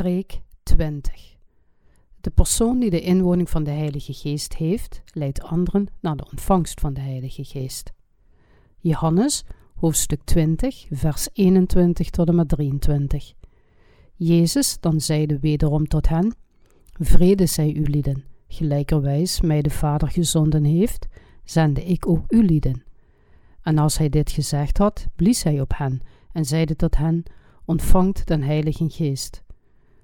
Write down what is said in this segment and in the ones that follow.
Preek 20 De persoon die de inwoning van de Heilige Geest heeft, leidt anderen naar de ontvangst van de Heilige Geest. Johannes, hoofdstuk 20, vers 21 tot en met 23. Jezus dan zeide wederom tot hen: Vrede zij u lieden, gelijkerwijs mij de Vader gezonden heeft, zende ik ook u lieden. En als hij dit gezegd had, blies hij op hen en zeide tot hen: Ontvangt den Heilige Geest.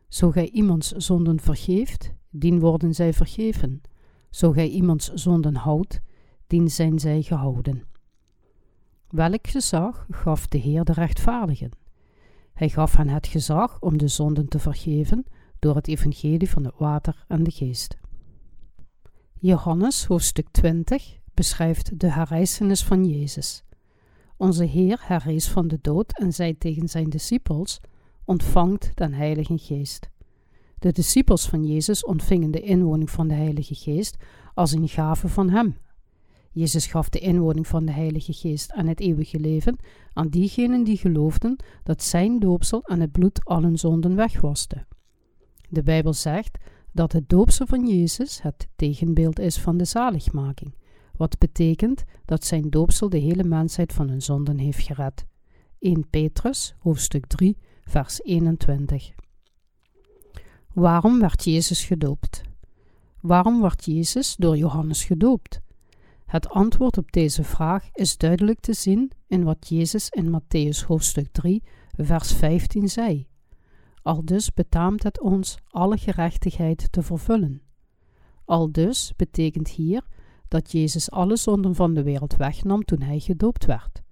Zo gij iemands zonden vergeeft, dien worden zij vergeven. Zo gij iemands zonden houdt, dien zijn zij gehouden. Welk gezag gaf de Heer de rechtvaardigen? Hij gaf hen het gezag om de zonden te vergeven door het evangelie van het water en de geest. Johannes hoofdstuk 20 beschrijft de herrijzenis van Jezus. Onze Heer herrees van de dood en zei tegen zijn discipels: Ontvangt den Heilige Geest. De discipels van Jezus ontvingen de inwoning van de Heilige Geest als een gave van Hem. Jezus gaf de inwoning van de Heilige Geest aan het eeuwige leven aan diegenen die geloofden dat Zijn doopsel en het bloed allen zonden wegwaste. De Bijbel zegt dat het doopsel van Jezus het tegenbeeld is van de zaligmaking, wat betekent dat Zijn doopsel de hele mensheid van hun zonden heeft gered. 1 Petrus, hoofdstuk 3, vers 21. Waarom werd Jezus gedoopt? Waarom werd Jezus door Johannes gedoopt? Het antwoord op deze vraag is duidelijk te zien in wat Jezus in Matthäus hoofdstuk 3, vers 15 zei. Al dus betaamt het ons alle gerechtigheid te vervullen. Al dus betekent hier dat Jezus alle zonden van de wereld wegnam toen hij gedoopt werd.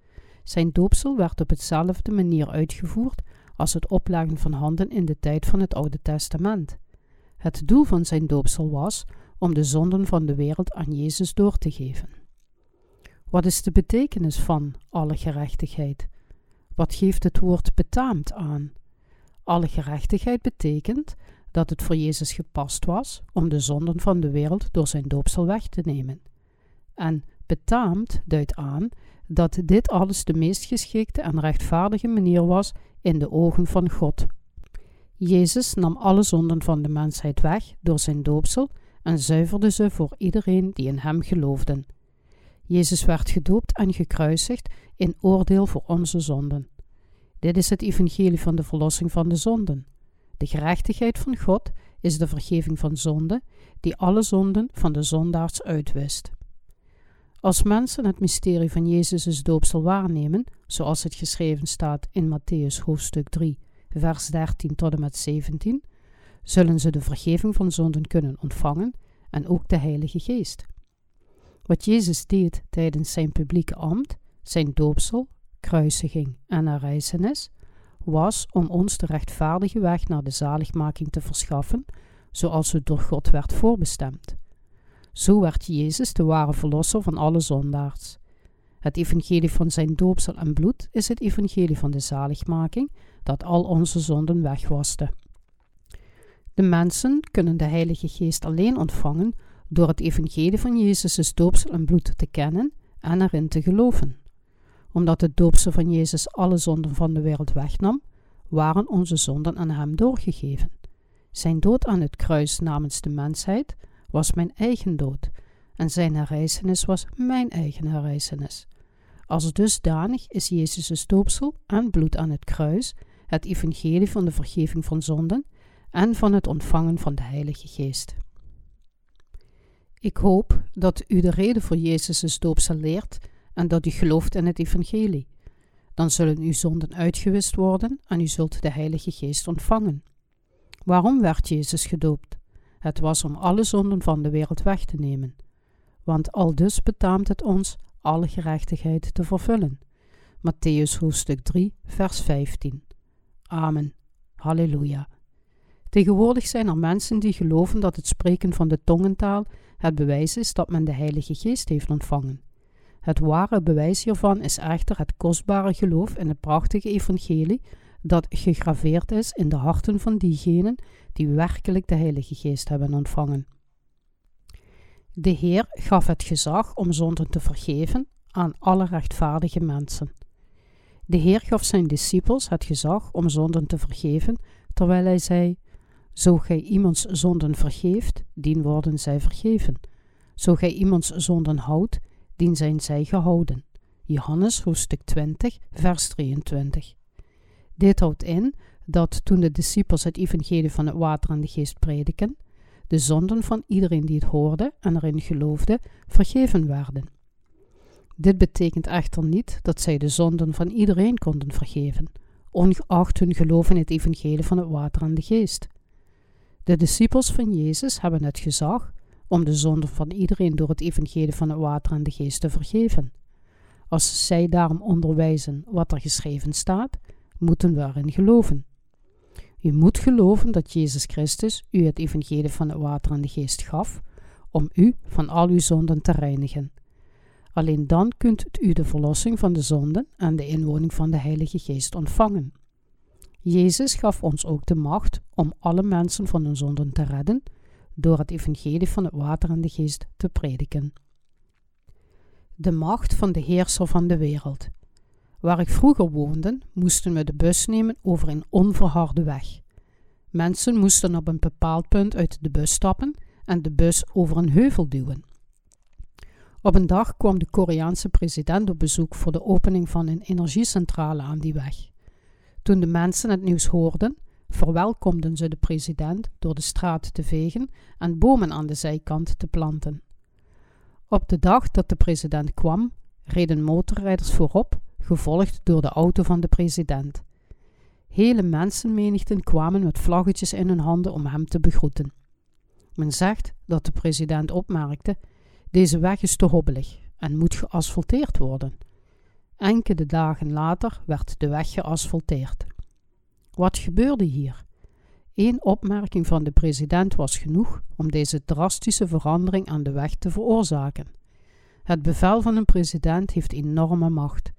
Zijn doopsel werd op hetzelfde manier uitgevoerd als het opleggen van handen in de tijd van het Oude Testament. Het doel van zijn doopsel was om de zonden van de wereld aan Jezus door te geven. Wat is de betekenis van alle gerechtigheid? Wat geeft het woord betaamt aan? Alle gerechtigheid betekent dat het voor Jezus gepast was om de zonden van de wereld door zijn doopsel weg te nemen. En betaamt duidt aan dat dit alles de meest geschikte en rechtvaardige manier was in de ogen van God. Jezus nam alle zonden van de mensheid weg door zijn doopsel en zuiverde ze voor iedereen die in hem geloofden. Jezus werd gedoopt en gekruisigd in oordeel voor onze zonden. Dit is het evangelie van de verlossing van de zonden. De gerechtigheid van God is de vergeving van zonden, die alle zonden van de zondaars uitwist. Als mensen het mysterie van Jezus' doopsel waarnemen, zoals het geschreven staat in Matthäus hoofdstuk 3, vers 13 tot en met 17, zullen ze de vergeving van zonden kunnen ontvangen en ook de Heilige Geest. Wat Jezus deed tijdens zijn publieke ambt, zijn doopsel, kruisiging en herrijzenis, was om ons de rechtvaardige weg naar de zaligmaking te verschaffen, zoals het door God werd voorbestemd. Zo werd Jezus de ware verlosser van alle zondaars. Het evangelie van zijn doopsel en bloed is het evangelie van de zaligmaking, dat al onze zonden wegwaste. De mensen kunnen de Heilige Geest alleen ontvangen door het evangelie van Jezus' doopsel en bloed te kennen en erin te geloven. Omdat het doopsel van Jezus alle zonden van de wereld wegnam, waren onze zonden aan hem doorgegeven. Zijn dood aan het kruis namens de mensheid was mijn eigen dood en zijn herrijzenis was mijn eigen herrijzenis. Als dusdanig is Jezus' doopsel en bloed aan het kruis het evangelie van de vergeving van zonden en van het ontvangen van de Heilige Geest. Ik hoop dat u de reden voor Jezus' doopsel leert en dat u gelooft in het evangelie. Dan zullen uw zonden uitgewist worden en u zult de Heilige Geest ontvangen. Waarom werd Jezus gedoopt? Het was om alle zonden van de wereld weg te nemen. Want al dus betaamt het ons alle gerechtigheid te vervullen. Matthäus hoofdstuk 3, vers 15. Amen. Halleluja. Tegenwoordig zijn er mensen die geloven dat het spreken van de tongentaal het bewijs is dat men de Heilige Geest heeft ontvangen. Het ware bewijs hiervan is echter het kostbare geloof in het prachtige evangelie dat gegraveerd is in de harten van diegenen die werkelijk de Heilige Geest hebben ontvangen. De Heer gaf het gezag om zonden te vergeven aan alle rechtvaardige mensen. De Heer gaf zijn discipels het gezag om zonden te vergeven, terwijl hij zei: Zo gij iemands zonden vergeeft, dien worden zij vergeven. Zo gij iemands zonden houdt, dien zijn zij gehouden. Johannes hoofdstuk 20, vers 23. Dit houdt in dat toen de discipels het evangelie van het water en de geest prediken, de zonden van iedereen die het hoorde en erin geloofde, vergeven werden. Dit betekent echter niet dat zij de zonden van iedereen konden vergeven, ongeacht hun geloof in het evangelie van het water en de geest. De discipels van Jezus hebben het gezag om de zonden van iedereen door het evangelie van het water en de geest te vergeven. Als zij daarom onderwijzen wat er geschreven staat, moeten erin geloven. U moet geloven dat Jezus Christus u het evangelie van het water en de geest gaf, om u van al uw zonden te reinigen. Alleen dan kunt u de verlossing van de zonden en de inwoning van de Heilige Geest ontvangen. Jezus gaf ons ook de macht om alle mensen van hun zonden te redden, door het evangelie van het water en de geest te prediken. De macht van de heerser van de wereld. Waar ik vroeger woonde, moesten we de bus nemen over een onverharde weg. Mensen moesten op een bepaald punt uit de bus stappen en de bus over een heuvel duwen. Op een dag kwam de Koreaanse president op bezoek voor de opening van een energiecentrale aan die weg. Toen de mensen het nieuws hoorden, verwelkomden ze de president door de straat te vegen en bomen aan de zijkant te planten. Op de dag dat de president kwam, reden motorrijders voorop gevolgd door de auto van de president. Hele mensenmenigten kwamen met vlaggetjes in hun handen om hem te begroeten. Men zegt dat de president opmerkte: Deze weg is te hobbelig en moet geasfalteerd worden. Enkele dagen later werd de weg geasfalteerd. Wat gebeurde hier? Eén opmerking van de president was genoeg om deze drastische verandering aan de weg te veroorzaken. Het bevel van een president heeft enorme macht.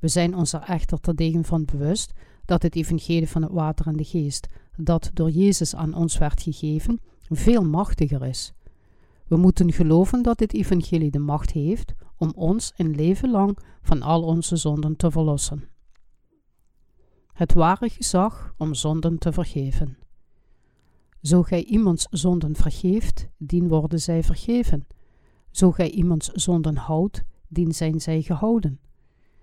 We zijn ons er echter terdege van bewust dat het evangelie van het water en de geest, dat door Jezus aan ons werd gegeven, veel machtiger is. We moeten geloven dat dit evangelie de macht heeft om ons een leven lang van al onze zonden te verlossen. Het ware gezag om zonden te vergeven. Zo gij iemands zonden vergeeft, dien worden zij vergeven. Zo gij iemands zonden houdt, dien zijn zij gehouden.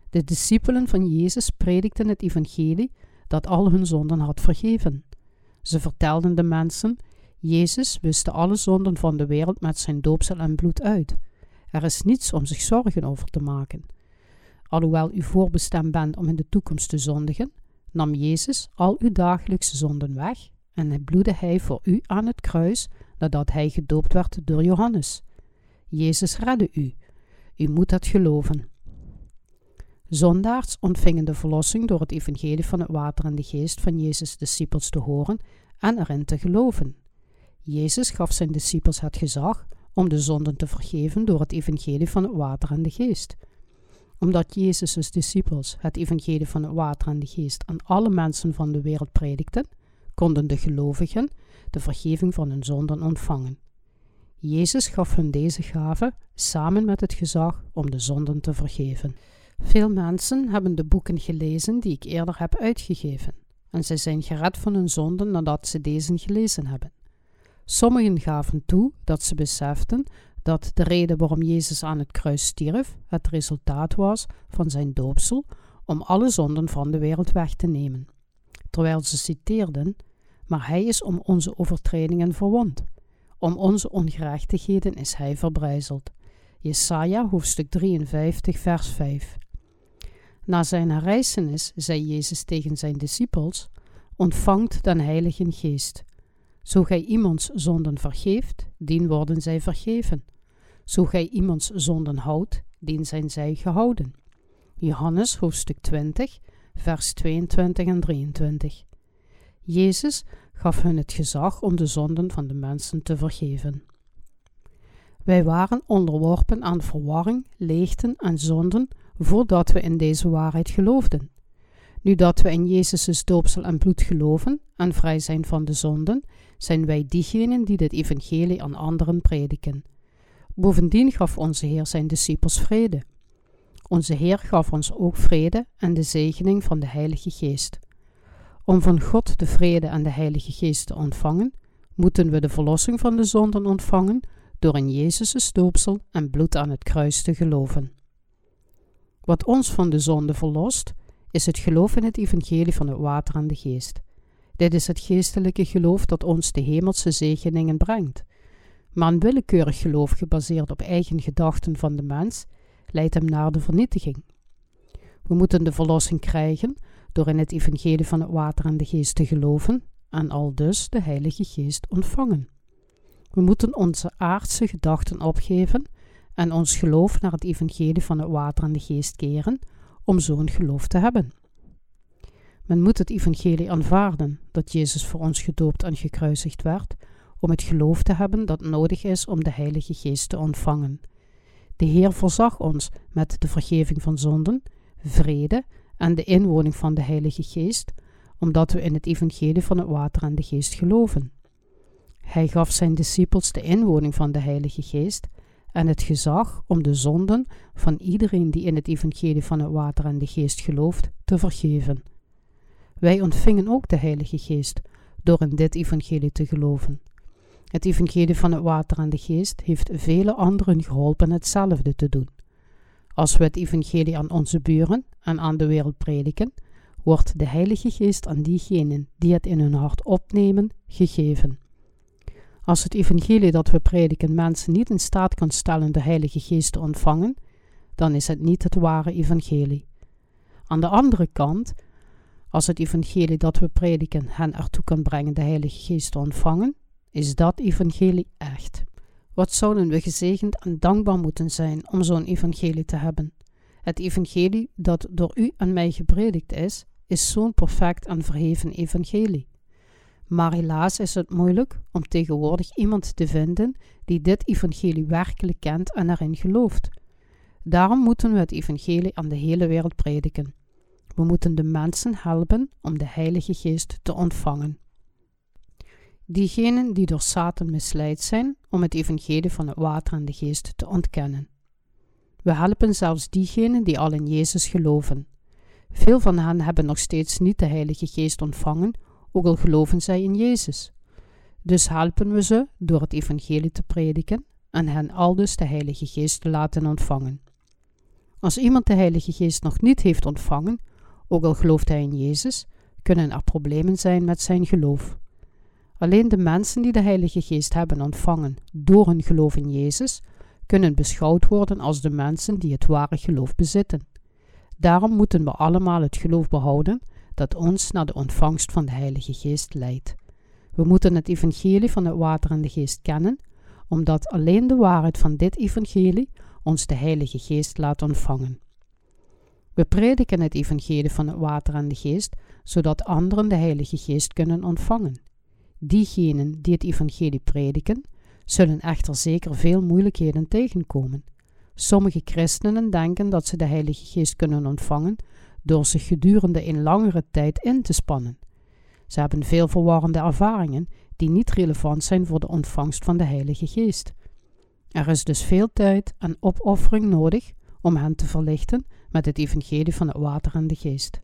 De discipelen van Jezus predikten het evangelie dat al hun zonden had vergeven. Ze vertelden de mensen: Jezus wist alle zonden van de wereld met zijn doopsel en bloed uit. Er is niets om zich zorgen over te maken. Alhoewel u voorbestemd bent om in de toekomst te zondigen, nam Jezus al uw dagelijkse zonden weg en bloedde hij voor u aan het kruis nadat hij gedoopt werd door Johannes. Jezus redde u. U moet dat geloven. Zondaars ontvingen de verlossing door het evangelie van het water en de geest van Jezus' discipels te horen en erin te geloven. Jezus gaf zijn discipels het gezag om de zonden te vergeven door het evangelie van het water en de geest. Omdat Jezus' discipels het evangelie van het water en de geest aan alle mensen van de wereld predikten, konden de gelovigen de vergeving van hun zonden ontvangen. Jezus gaf hun deze gave samen met het gezag om de zonden te vergeven. Veel mensen hebben de boeken gelezen die ik eerder heb uitgegeven, en zij zijn gered van hun zonden nadat ze deze gelezen hebben. Sommigen gaven toe dat ze beseften dat de reden waarom Jezus aan het kruis stierf het resultaat was van zijn doopsel om alle zonden van de wereld weg te nemen. Terwijl ze citeerden: Maar hij is om onze overtredingen verwond, om onze ongerechtigheden is hij verbrijzeld. Jesaja hoofdstuk 53 vers 5 na zijn herrijzenis zei Jezus tegen zijn discipels: Ontvangt den Heilige Geest. Zo gij iemands zonden vergeeft, dien worden zij vergeven. Zo gij iemands zonden houdt, dien zijn zij gehouden. Johannes hoofdstuk 20, vers 22 en 23. Jezus gaf hun het gezag om de zonden van de mensen te vergeven. Wij waren onderworpen aan verwarring, leegten en zonden voordat we in deze waarheid geloofden. Nu dat we in Jezus' doopsel en bloed geloven en vrij zijn van de zonden, zijn wij diegenen die dit evangelie aan anderen prediken. Bovendien gaf onze Heer zijn discipels vrede. Onze Heer gaf ons ook vrede en de zegening van de Heilige Geest. Om van God de vrede en de Heilige Geest te ontvangen, moeten we de verlossing van de zonden ontvangen door in Jezus' stoopsel en bloed aan het kruis te geloven. Wat ons van de zonde verlost, is het geloof in het evangelie van het water en de geest. Dit is het geestelijke geloof dat ons de hemelse zegeningen brengt. Maar een willekeurig geloof gebaseerd op eigen gedachten van de mens leidt hem naar de vernietiging. We moeten de verlossing krijgen door in het evangelie van het water en de geest te geloven en al dus de Heilige Geest ontvangen. We moeten onze aardse gedachten opgeven en ons geloof naar het evangelie van het water en de geest keren om zo'n geloof te hebben. Men moet het evangelie aanvaarden dat Jezus voor ons gedoopt en gekruisigd werd, om het geloof te hebben dat nodig is om de Heilige Geest te ontvangen. De Heer voorzag ons met de vergeving van zonden, vrede en de inwoning van de Heilige Geest, omdat we in het evangelie van het water en de geest geloven. Hij gaf zijn discipels de inwoning van de Heilige Geest en het gezag om de zonden van iedereen die in het evangelie van het water en de geest gelooft te vergeven. Wij ontvingen ook de Heilige Geest door in dit evangelie te geloven. Het evangelie van het water en de geest heeft vele anderen geholpen hetzelfde te doen. Als we het evangelie aan onze buren en aan de wereld prediken, wordt de Heilige Geest aan diegenen die het in hun hart opnemen gegeven. Als het evangelie dat we prediken mensen niet in staat kan stellen de Heilige Geest te ontvangen, dan is het niet het ware evangelie. Aan de andere kant, als het evangelie dat we prediken hen ertoe kan brengen de Heilige Geest te ontvangen, is dat evangelie echt. Wat zouden we gezegend en dankbaar moeten zijn om zo'n evangelie te hebben? Het evangelie dat door u en mij gepredikt is, is zo'n perfect en verheven evangelie. Maar helaas is het moeilijk om tegenwoordig iemand te vinden die dit evangelie werkelijk kent en erin gelooft. Daarom moeten we het evangelie aan de hele wereld prediken. We moeten de mensen helpen om de Heilige Geest te ontvangen. Diegenen die door Satan misleid zijn om het evangelie van het water en de geest te ontkennen. We helpen zelfs diegenen die al in Jezus geloven. Veel van hen hebben nog steeds niet de Heilige Geest ontvangen, ook al geloven zij in Jezus. Dus helpen we ze door het evangelie te prediken en hen aldus de Heilige Geest te laten ontvangen. Als iemand de Heilige Geest nog niet heeft ontvangen, ook al gelooft hij in Jezus, kunnen er problemen zijn met zijn geloof. Alleen de mensen die de Heilige Geest hebben ontvangen door hun geloof in Jezus, kunnen beschouwd worden als de mensen die het ware geloof bezitten. Daarom moeten we allemaal het geloof behouden dat ons naar de ontvangst van de Heilige Geest leidt. We moeten het evangelie van het water en de geest kennen, omdat alleen de waarheid van dit evangelie ons de Heilige Geest laat ontvangen. We prediken het evangelie van het water en de geest, zodat anderen de Heilige Geest kunnen ontvangen. Diegenen die het evangelie prediken, zullen echter zeker veel moeilijkheden tegenkomen. Sommige christenen denken dat ze de Heilige Geest kunnen ontvangen door zich gedurende een langere tijd in te spannen. Ze hebben veel verwarrende ervaringen die niet relevant zijn voor de ontvangst van de Heilige Geest. Er is dus veel tijd en opoffering nodig om hen te verlichten met het evangelie van het water en de geest.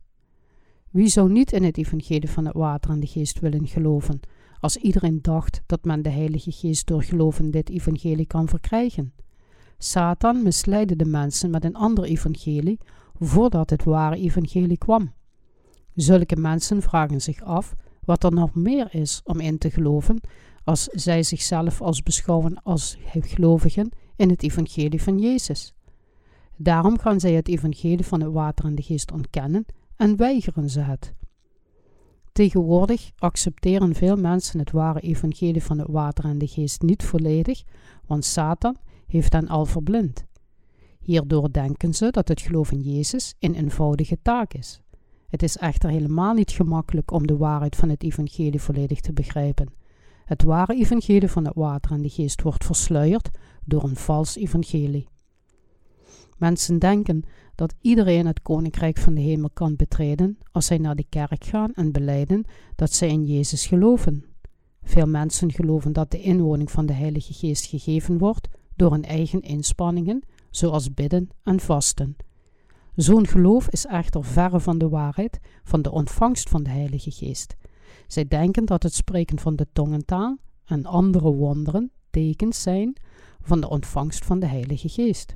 Wie zou niet in het evangelie van het water en de geest willen geloven, als iedereen dacht dat men de Heilige Geest door geloven dit evangelie kan verkrijgen? Satan misleidde de mensen met een ander evangelie voordat het ware evangelie kwam. Zulke mensen vragen zich af wat er nog meer is om in te geloven als zij zichzelf als beschouwen als gelovigen in het evangelie van Jezus. Daarom gaan zij het evangelie van het water en de geest ontkennen en weigeren ze het. Tegenwoordig accepteren veel mensen het ware evangelie van het water en de geest niet volledig, want Satan heeft hen al verblind. Hierdoor denken ze dat het geloof in Jezus een eenvoudige taak is. Het is echter helemaal niet gemakkelijk om de waarheid van het evangelie volledig te begrijpen. Het ware evangelie van het water en de geest wordt versluierd door een vals evangelie. Mensen denken dat iedereen het koninkrijk van de hemel kan betreden als zij naar de kerk gaan en beleiden dat zij in Jezus geloven. Veel mensen geloven dat de inwoning van de Heilige Geest gegeven wordt door hun eigen inspanningen, zoals bidden en vasten. Zo'n geloof is echter verre van de waarheid van de ontvangst van de Heilige Geest. Zij denken dat het spreken van de tongentaal en andere wonderen tekens zijn van de ontvangst van de Heilige Geest.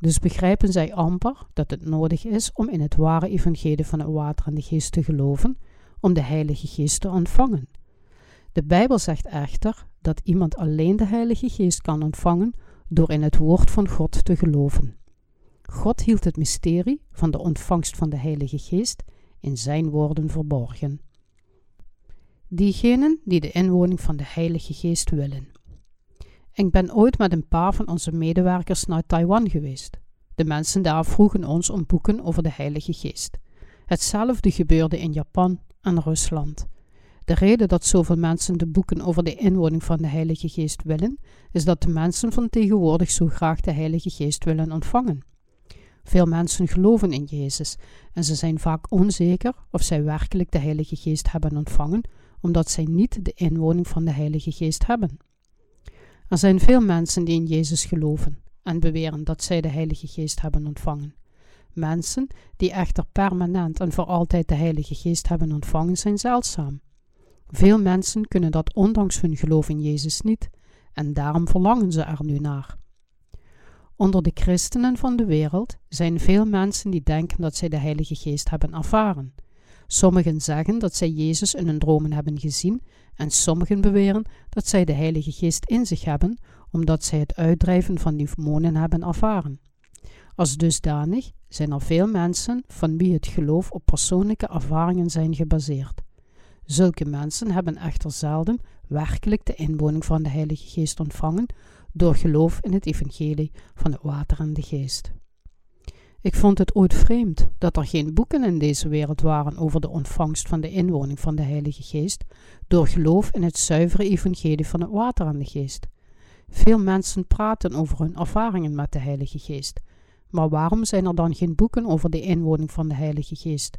Dus begrijpen zij amper dat het nodig is om in het ware evangelie van het water en de geest te geloven, om de Heilige Geest te ontvangen. De Bijbel zegt echter dat iemand alleen de Heilige Geest kan ontvangen door in het woord van God te geloven. God hield het mysterie van de ontvangst van de Heilige Geest in zijn woorden verborgen. Diegenen die de inwoning van de Heilige Geest willen. Ik ben ooit met een paar van onze medewerkers naar Taiwan geweest. De mensen daar vroegen ons om boeken over de Heilige Geest. Hetzelfde gebeurde in Japan en Rusland. De reden dat zoveel mensen de boeken over de inwoning van de Heilige Geest willen, is dat de mensen van tegenwoordig zo graag de Heilige Geest willen ontvangen. Veel mensen geloven in Jezus en ze zijn vaak onzeker of zij werkelijk de Heilige Geest hebben ontvangen, omdat zij niet de inwoning van de Heilige Geest hebben. Er zijn veel mensen die in Jezus geloven en beweren dat zij de Heilige Geest hebben ontvangen. Mensen die echter permanent en voor altijd de Heilige Geest hebben ontvangen, zijn zeldzaam. Veel mensen kunnen dat ondanks hun geloof in Jezus niet en daarom verlangen ze er nu naar. Onder de christenen van de wereld zijn veel mensen die denken dat zij de Heilige Geest hebben ervaren. Sommigen zeggen dat zij Jezus in hun dromen hebben gezien en sommigen beweren dat zij de Heilige Geest in zich hebben, omdat zij het uitdrijven van demonen hebben ervaren. Als dusdanig zijn er veel mensen van wie het geloof op persoonlijke ervaringen zijn gebaseerd. Zulke mensen hebben echter zelden werkelijk de inwoning van de Heilige Geest ontvangen door geloof in het evangelie van het water en de geest. Ik vond het ooit vreemd dat er geen boeken in deze wereld waren over de ontvangst van de inwoning van de Heilige Geest door geloof in het zuivere evangelie van het water en de geest. Veel mensen praten over hun ervaringen met de Heilige Geest, maar waarom zijn er dan geen boeken over de inwoning van de Heilige Geest?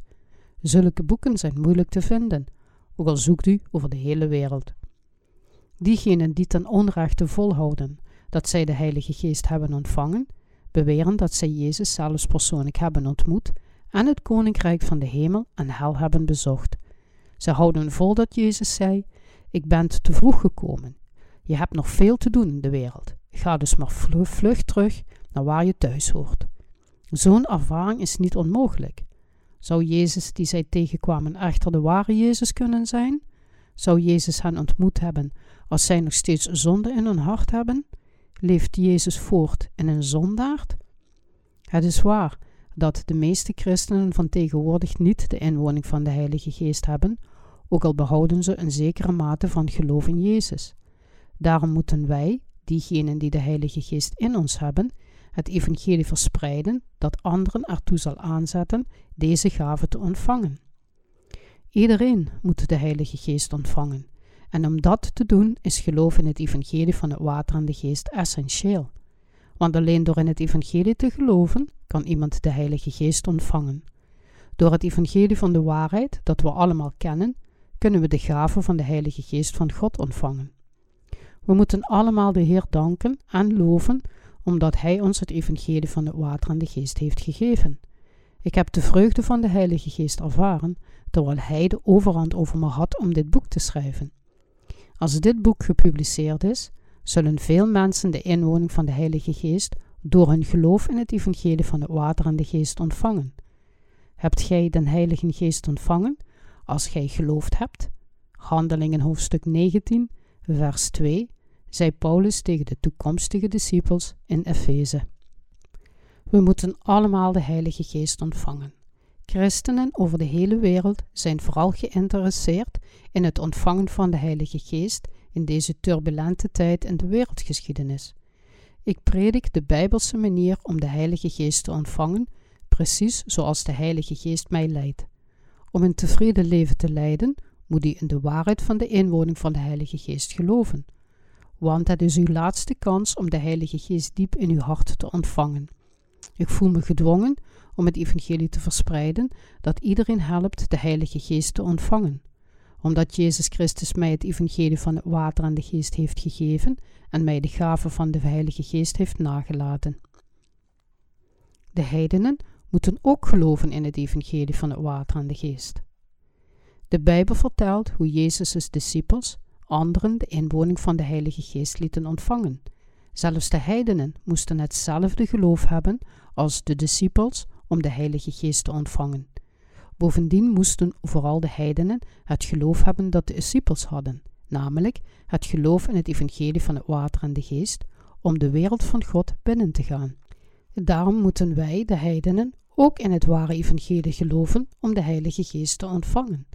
Zulke boeken zijn moeilijk te vinden, ook al zoekt u over de hele wereld. Diegenen die ten onrechte volhouden dat zij de Heilige Geest hebben ontvangen, beweren dat zij Jezus zelfs persoonlijk hebben ontmoet en het koninkrijk van de hemel en hel hebben bezocht. Ze houden vol dat Jezus zei: Ik ben te vroeg gekomen. Je hebt nog veel te doen in de wereld. Ga dus maar vlug terug naar waar je thuis hoort. Zo'n ervaring is niet onmogelijk. Zou Jezus die zij tegenkwamen echter de ware Jezus kunnen zijn? Zou Jezus hen ontmoet hebben als zij nog steeds zonde in hun hart hebben? Leeft Jezus voort in een zondaard? Het is waar dat de meeste christenen van tegenwoordig niet de inwoning van de Heilige Geest hebben, ook al behouden ze een zekere mate van geloof in Jezus. Daarom moeten wij, diegenen die de Heilige Geest in ons hebben, het evangelie verspreiden dat anderen ertoe zal aanzetten deze gave te ontvangen. Iedereen moet de Heilige Geest ontvangen. En om dat te doen is geloof in het evangelie van het water en de geest essentieel. Want alleen door in het evangelie te geloven kan iemand de Heilige Geest ontvangen. Door het evangelie van de waarheid, dat we allemaal kennen, kunnen we de gave van de Heilige Geest van God ontvangen. We moeten allemaal de Heer danken en loven, omdat Hij ons het evangelie van het water en de geest heeft gegeven. Ik heb de vreugde van de Heilige Geest ervaren, terwijl Hij de overhand over me had om dit boek te schrijven. Als dit boek gepubliceerd is, zullen veel mensen de inwoning van de Heilige Geest door hun geloof in het evangelie van het water en de geest ontvangen. Hebt gij den Heilige Geest ontvangen als gij geloofd hebt? Handelingen hoofdstuk 19, vers 2, zei Paulus tegen de toekomstige discipels in Efeze. We moeten allemaal de Heilige Geest ontvangen. Christenen over de hele wereld zijn vooral geïnteresseerd in het ontvangen van de Heilige Geest in deze turbulente tijd in de wereldgeschiedenis. Ik predik de Bijbelse manier om de Heilige Geest te ontvangen, precies zoals de Heilige Geest mij leidt. Om een tevreden leven te leiden, moet u in de waarheid van de inwoning van de Heilige Geest geloven. Want het is uw laatste kans om de Heilige Geest diep in uw hart te ontvangen. Ik voel me gedwongen om het evangelie te verspreiden dat iedereen helpt de Heilige Geest te ontvangen. Omdat Jezus Christus mij het evangelie van het water en de geest heeft gegeven en mij de gave van de Heilige Geest heeft nagelaten. De heidenen moeten ook geloven in het evangelie van het water en de geest. De Bijbel vertelt hoe Jezus' discipels anderen de inwoning van de Heilige Geest lieten ontvangen. Zelfs de heidenen moesten hetzelfde geloof hebben als de discipels om de Heilige Geest te ontvangen. Bovendien moesten vooral de heidenen het geloof hebben dat de discipels hadden, namelijk het geloof in het evangelie van het water en de geest, om de wereld van God binnen te gaan. Daarom moeten wij, de heidenen, ook in het ware evangelie geloven om de Heilige Geest te ontvangen.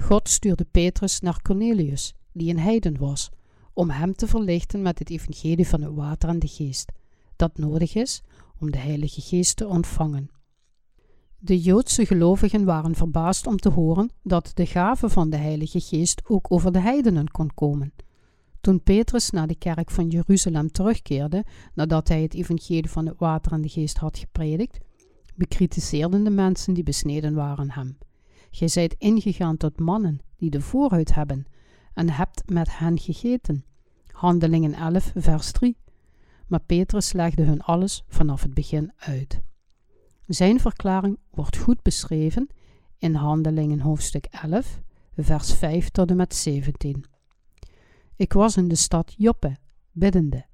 God stuurde Petrus naar Cornelius, die een heiden was, om hem te verlichten met het evangelie van het water en de geest, dat nodig is om de Heilige Geest te ontvangen. De Joodse gelovigen waren verbaasd om te horen dat de gave van de Heilige Geest ook over de heidenen kon komen. Toen Petrus naar de kerk van Jeruzalem terugkeerde, nadat hij het evangelie van het water en de geest had gepredikt, bekritiseerden de mensen die besneden waren hem. Gij zijt ingegaan tot mannen die de voorhuid hebben, en hebt met hen gegeten. Handelingen 11, vers 3. Maar Petrus legde hun alles vanaf het begin uit. Zijn verklaring wordt goed beschreven in Handelingen hoofdstuk 11, vers 5 tot en met 17. Ik was in de stad Joppe, biddende,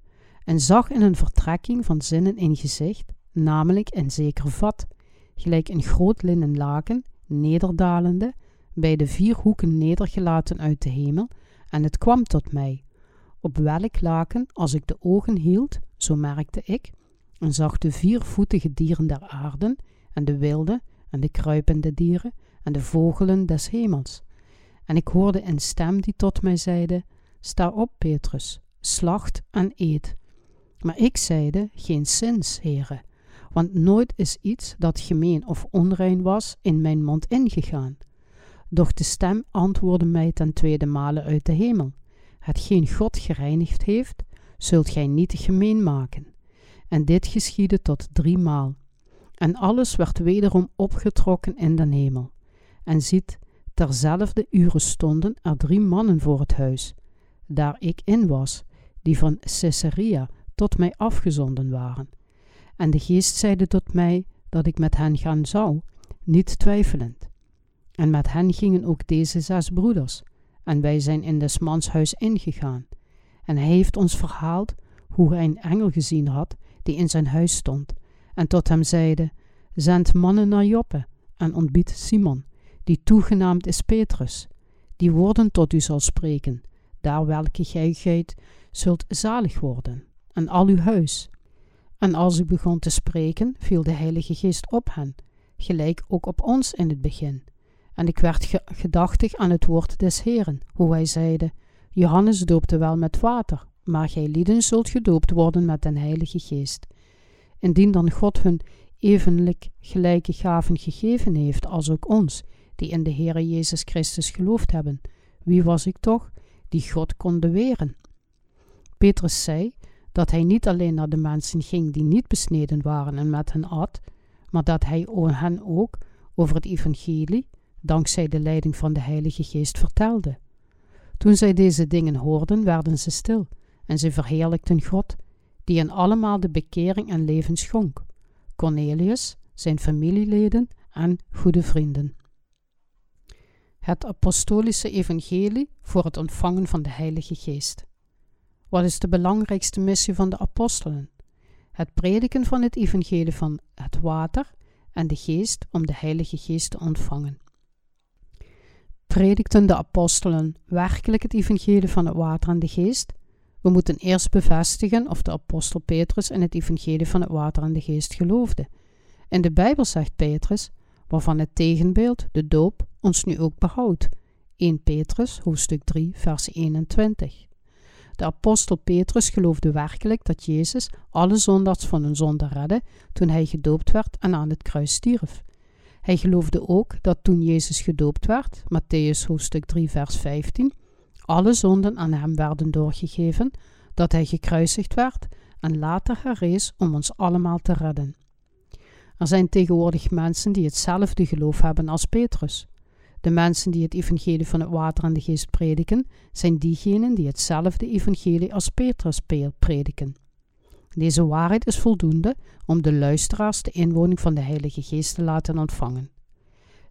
en zag in een vertrekking van zinnen in gezicht, namelijk een zeker vat, gelijk een groot linnen laken, nederdalende, bij de vier hoeken nedergelaten uit de hemel, en het kwam tot mij. Op welk laken, als ik de ogen hield, zo merkte ik, en zag de viervoetige dieren der aarde, en de wilde, en de kruipende dieren, en de vogelen des hemels. En ik hoorde een stem die tot mij zeide: Sta op, Petrus, slacht en eet. Maar ik zeide: Geen zins, heren, want nooit is iets dat gemeen of onrein was in mijn mond ingegaan. Doch de stem antwoordde mij ten tweede male uit de hemel: Hetgeen God gereinigd heeft, zult gij niet gemeen maken. En dit geschiedde tot driemaal. En alles werd wederom opgetrokken in den hemel. En ziet, terzelfde uren stonden er drie mannen voor het huis, daar ik in was, die van Caesarea tot mij afgezonden waren. En de geest zeide tot mij dat ik met hen gaan zou, niet twijfelend. En met hen gingen ook deze zes broeders, en wij zijn in des mans huis ingegaan. En hij heeft ons verhaald hoe hij een engel gezien had, die in zijn huis stond, en tot hem zeide: Zend mannen naar Joppe, en ontbied Simon, die toegenaamd is Petrus, die woorden tot u zal spreken, daar welke gij geit zult zalig worden, en al uw huis. En als ik begon te spreken, viel de Heilige Geest op hen, gelijk ook op ons in het begin. En ik werd gedachtig aan het woord des Heeren, hoe hij zeide: Johannes doopte wel met water, maar gij lieden zult gedoopt worden met den Heilige Geest. Indien dan God hun evenlijk gelijke gaven gegeven heeft als ook ons, die in de Heere Jezus Christus geloofd hebben, wie was ik toch, die God kon beweren? Petrus zei dat hij niet alleen naar de mensen ging die niet besneden waren en met hen at, maar dat hij hen ook over het evangelie, dankzij de leiding van de Heilige Geest, vertelde. Toen zij deze dingen hoorden, werden ze stil en ze verheerlijkten God, die hen allemaal de bekering en leven schonk. Cornelius, zijn familieleden en goede vrienden. Het apostolische evangelie voor het ontvangen van de Heilige Geest. Wat is de belangrijkste missie van de apostelen? Het prediken van het evangelie van het water en de geest om de Heilige Geest te ontvangen. Predikten de apostelen werkelijk het evangelie van het water en de geest? We moeten eerst bevestigen of de apostel Petrus in het evangelie van het water en de geest geloofde. In de Bijbel zegt Petrus, waarvan het tegenbeeld, de doop, ons nu ook behoudt. 1 Petrus, hoofdstuk 3, vers 21. De apostel Petrus geloofde werkelijk dat Jezus alle zondags van hun zonde redde toen hij gedoopt werd en aan het kruis stierf. Hij geloofde ook dat toen Jezus gedoopt werd, Matthäus hoofdstuk 3 vers 15, alle zonden aan hem werden doorgegeven, dat hij gekruisigd werd en later herrees om ons allemaal te redden. Er zijn tegenwoordig mensen die hetzelfde geloof hebben als Petrus. De mensen die het evangelie van het water en de geest prediken, zijn diegenen die hetzelfde evangelie als Petrus prediken. Deze waarheid is voldoende om de luisteraars de inwoning van de Heilige Geest te laten ontvangen.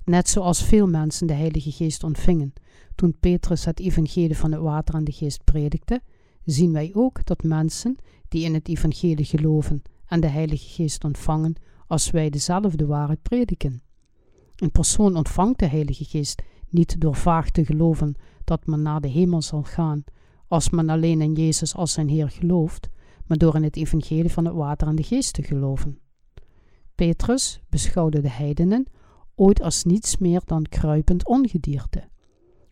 Net zoals veel mensen de Heilige Geest ontvingen toen Petrus het evangelie van het water en de geest predikte, zien wij ook dat mensen die in het evangelie geloven en de Heilige Geest ontvangen, als wij dezelfde waarheid prediken. Een persoon ontvangt de Heilige Geest niet door vaag te geloven dat men naar de hemel zal gaan als men alleen in Jezus als zijn Heer gelooft, maar door in het evangelie van het water en de geest te geloven. Petrus beschouwde de heidenen ooit als niets meer dan kruipend ongedierte.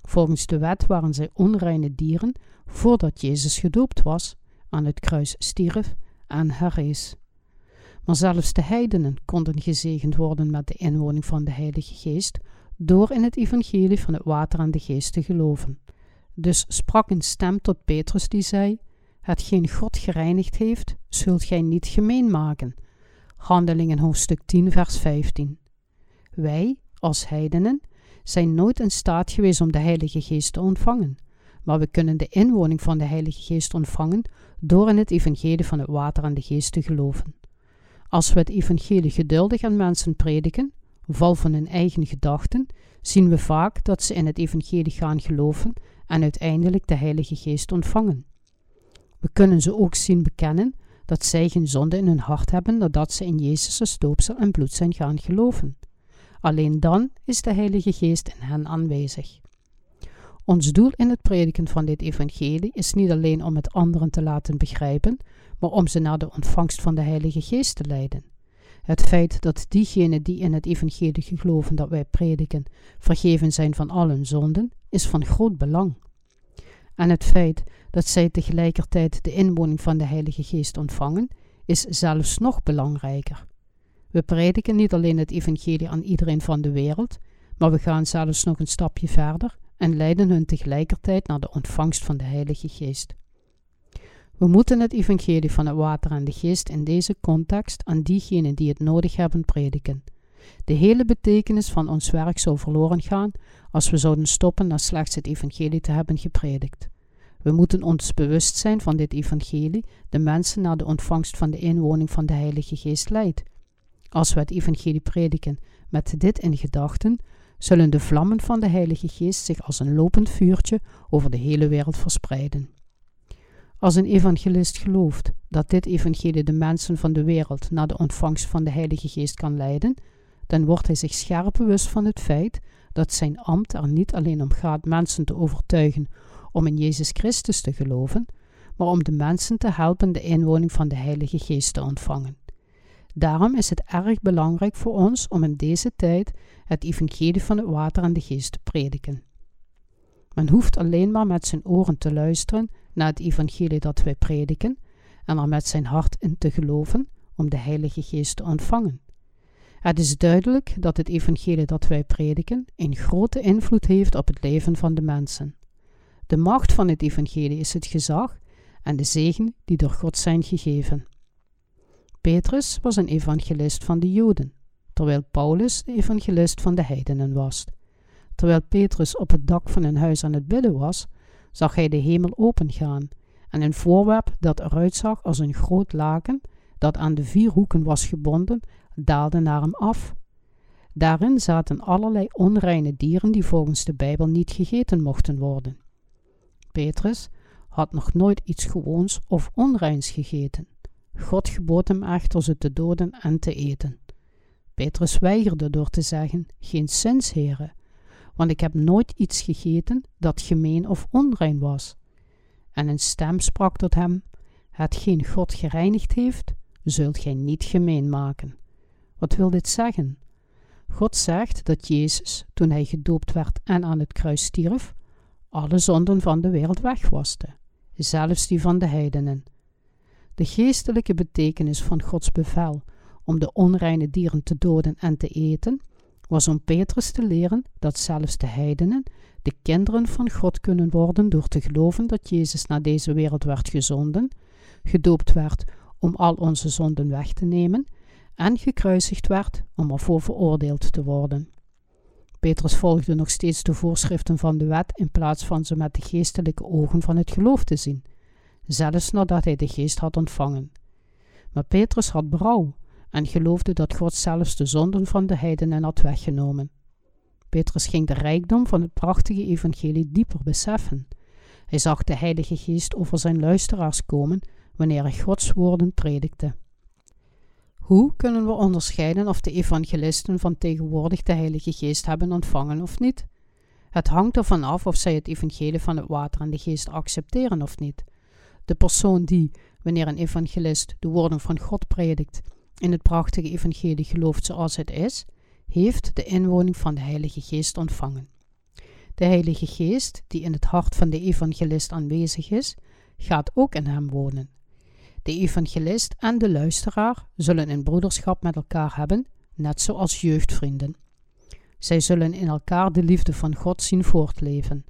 Volgens de wet waren zij onreine dieren voordat Jezus gedoopt was, aan het kruis stierf en herrees. Maar zelfs de heidenen konden gezegend worden met de inwoning van de Heilige Geest door in het evangelie van het water en de geest te geloven. Dus sprak een stem tot Petrus die zei: Hetgeen God gereinigd heeft, zult gij niet gemeen maken. Handelingen hoofdstuk 10, vers 15. Wij, als heidenen, zijn nooit in staat geweest om de Heilige Geest te ontvangen, maar we kunnen de inwoning van de Heilige Geest ontvangen door in het evangelie van het water en de geest te geloven. Als we het evangelie geduldig aan mensen prediken, val van hun eigen gedachten, zien we vaak dat ze in het evangelie gaan geloven en uiteindelijk de Heilige Geest ontvangen. We kunnen ze ook zien bekennen dat zij geen zonde in hun hart hebben nadat ze in Jezus' stoopsel en bloed zijn gaan geloven. Alleen dan is de Heilige Geest in hen aanwezig. Ons doel in het prediken van dit evangelie is niet alleen om het anderen te laten begrijpen, maar om ze naar de ontvangst van de Heilige Geest te leiden. Het feit dat diegenen die in het evangelie geloven dat wij prediken, vergeven zijn van al hun zonden, is van groot belang. En het feit dat zij tegelijkertijd de inwoning van de Heilige Geest ontvangen, is zelfs nog belangrijker. We prediken niet alleen het evangelie aan iedereen van de wereld, maar we gaan zelfs nog een stapje verder en leiden hun tegelijkertijd naar de ontvangst van de Heilige Geest. We moeten het evangelie van het water en de geest in deze context aan diegenen die het nodig hebben prediken. De hele betekenis van ons werk zou verloren gaan als we zouden stoppen na slechts het evangelie te hebben gepredikt. We moeten ons bewust zijn van dit evangelie, de mensen naar de ontvangst van de inwoning van de Heilige Geest leidt. Als we het evangelie prediken met dit in gedachten, zullen de vlammen van de Heilige Geest zich als een lopend vuurtje over de hele wereld verspreiden. Als een evangelist gelooft dat dit evangelie de mensen van de wereld naar de ontvangst van de Heilige Geest kan leiden, dan wordt hij zich scherp bewust van het feit dat zijn ambt er niet alleen om gaat mensen te overtuigen om in Jezus Christus te geloven, maar om de mensen te helpen de inwoning van de Heilige Geest te ontvangen. Daarom is het erg belangrijk voor ons om in deze tijd het evangelie van het water en de geest te prediken. Men hoeft alleen maar met zijn oren te luisteren naar het evangelie dat wij prediken en er met zijn hart in te geloven om de Heilige Geest te ontvangen. Het is duidelijk dat het evangelie dat wij prediken een grote invloed heeft op het leven van de mensen. De macht van het evangelie is het gezag en de zegen die door God zijn gegeven. Petrus was een evangelist van de Joden, terwijl Paulus de evangelist van de heidenen was. Terwijl Petrus op het dak van een huis aan het bidden was, zag hij de hemel opengaan en een voorwerp dat eruit zag als een groot laken dat aan de vier hoeken was gebonden, daalde naar hem af. Daarin zaten allerlei onreine dieren die volgens de Bijbel niet gegeten mochten worden. Petrus had nog nooit iets gewoons of onreins gegeten. God gebood hem echter ze te doden en te eten. Petrus weigerde door te zeggen: Geen zins, heren, want ik heb nooit iets gegeten dat gemeen of onrein was. En een stem sprak tot hem: Hetgeen God gereinigd heeft, zult gij niet gemeen maken. Wat wil dit zeggen? God zegt dat Jezus, toen hij gedoopt werd en aan het kruis stierf, alle zonden van de wereld wegwaste, zelfs die van de heidenen. De geestelijke betekenis van Gods bevel om de onreine dieren te doden en te eten, was om Petrus te leren dat zelfs de heidenen de kinderen van God kunnen worden door te geloven dat Jezus naar deze wereld werd gezonden, gedoopt werd om al onze zonden weg te nemen en gekruisigd werd om ervoor veroordeeld te worden. Petrus volgde nog steeds de voorschriften van de wet in plaats van ze met de geestelijke ogen van het geloof te zien, zelfs nadat hij de geest had ontvangen. Maar Petrus had berouw en geloofde dat God zelfs de zonden van de heidenen had weggenomen. Petrus ging de rijkdom van het prachtige evangelie dieper beseffen. Hij zag de Heilige Geest over zijn luisteraars komen wanneer hij Gods woorden predikte. Hoe kunnen we onderscheiden of de evangelisten van tegenwoordig de Heilige Geest hebben ontvangen of niet? Het hangt ervan af of zij het evangelie van het water en de geest accepteren of niet. De persoon die, wanneer een evangelist de woorden van God predikt, in het prachtige evangelie gelooft zoals het is, heeft de inwoning van de Heilige Geest ontvangen. De Heilige Geest, die in het hart van de evangelist aanwezig is, gaat ook in hem wonen. De evangelist en de luisteraar zullen een broederschap met elkaar hebben, net zoals jeugdvrienden. Zij zullen in elkaar de liefde van God zien voortleven.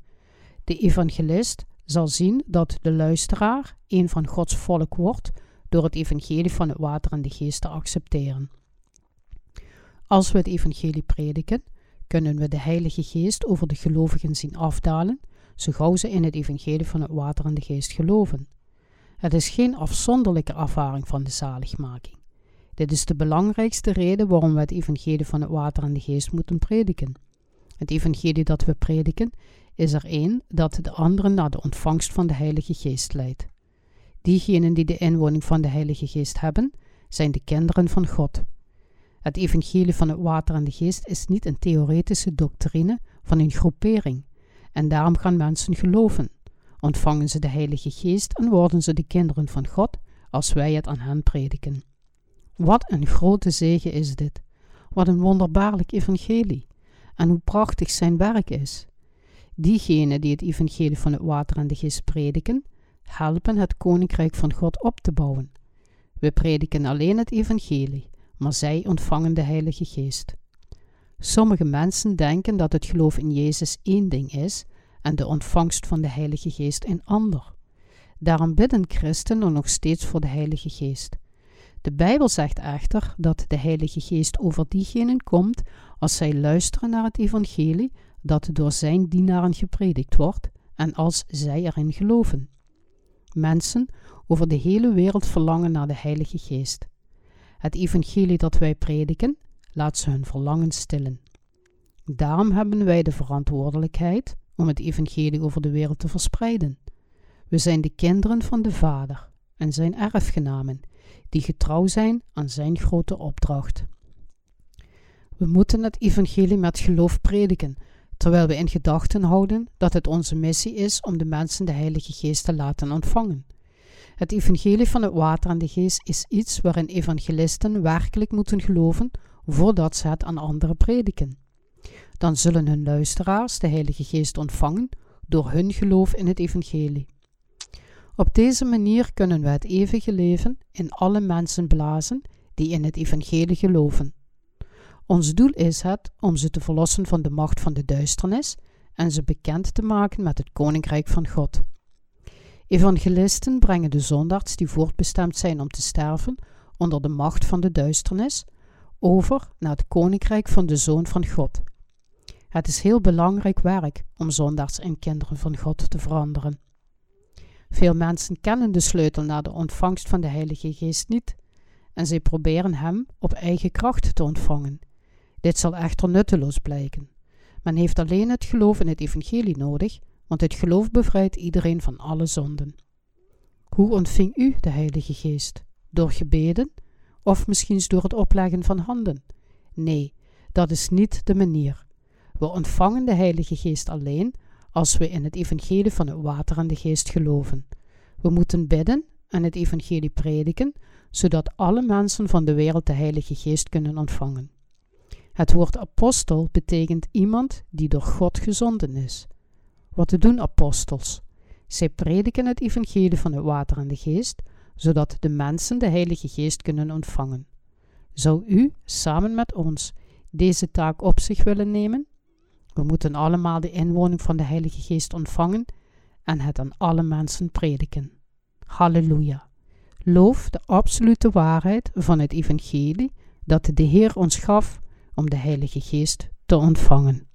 De evangelist zal zien dat de luisteraar een van Gods volk wordt door het evangelie van het water en de geest te accepteren. Als we het evangelie prediken, kunnen we de Heilige Geest over de gelovigen zien afdalen, zo gauw ze in het evangelie van het water en de geest geloven. Het is geen afzonderlijke ervaring van de zaligmaking. Dit is de belangrijkste reden waarom we het evangelie van het water en de geest moeten prediken. Het evangelie dat we prediken is er één dat de anderen naar de ontvangst van de Heilige Geest leidt. Diegenen die de inwoning van de Heilige Geest hebben, zijn de kinderen van God. Het evangelie van het water en de geest is niet een theoretische doctrine van een groepering, en daarom gaan mensen geloven. Ontvangen ze de Heilige Geest en worden ze de kinderen van God als wij het aan hen prediken. Wat een grote zegen is dit! Wat een wonderbaarlijk evangelie! En hoe prachtig zijn werk is! Diegenen die het evangelie van het water en de geest prediken, helpen het koninkrijk van God op te bouwen. We prediken alleen het evangelie, maar zij ontvangen de Heilige Geest. Sommige mensen denken dat het geloof in Jezus één ding is en de ontvangst van de Heilige Geest een ander. Daarom bidden christenen nog steeds voor de Heilige Geest. De Bijbel zegt echter dat de Heilige Geest over diegenen komt als zij luisteren naar het evangelie dat door zijn dienaren gepredikt wordt en als zij erin geloven. Mensen over de hele wereld verlangen naar de Heilige Geest. Het evangelie dat wij prediken, laat ze hun verlangen stillen. Daarom hebben wij de verantwoordelijkheid om het evangelie over de wereld te verspreiden. We zijn de kinderen van de Vader en zijn erfgenamen, die getrouw zijn aan zijn grote opdracht. We moeten het evangelie met geloof prediken, terwijl we in gedachten houden dat het onze missie is om de mensen de Heilige Geest te laten ontvangen. Het evangelie van het water en de geest is iets waarin evangelisten werkelijk moeten geloven voordat ze het aan anderen prediken. Dan zullen hun luisteraars de Heilige Geest ontvangen door hun geloof in het evangelie. Op deze manier kunnen we het eeuwige leven in alle mensen blazen die in het evangelie geloven. Ons doel is het om ze te verlossen van de macht van de duisternis en ze bekend te maken met het koninkrijk van God. Evangelisten brengen de zondaars die voortbestemd zijn om te sterven onder de macht van de duisternis over naar het koninkrijk van de Zoon van God. Het is heel belangrijk werk om zondaars en kinderen van God te veranderen. Veel mensen kennen de sleutel naar de ontvangst van de Heilige Geest niet en zij proberen hem op eigen kracht te ontvangen. Dit zal echter nutteloos blijken. Men heeft alleen het geloof in het evangelie nodig, want het geloof bevrijdt iedereen van alle zonden. Hoe ontving u de Heilige Geest? Door gebeden? Of misschien door het opleggen van handen? Nee, dat is niet de manier. We ontvangen de Heilige Geest alleen als we in het evangelie van het water en de geest geloven. We moeten bidden en het evangelie prediken, zodat alle mensen van de wereld de Heilige Geest kunnen ontvangen. Het woord apostel betekent iemand die door God gezonden is. Wat doen apostels? Zij prediken het evangelie van het water en de geest, zodat de mensen de Heilige Geest kunnen ontvangen. Zou u samen met ons deze taak op zich willen nemen? We moeten allemaal de inwoning van de Heilige Geest ontvangen en het aan alle mensen prediken. Halleluja. Loof de absolute waarheid van het evangelie dat de Heer ons gaf om de Heilige Geest te ontvangen.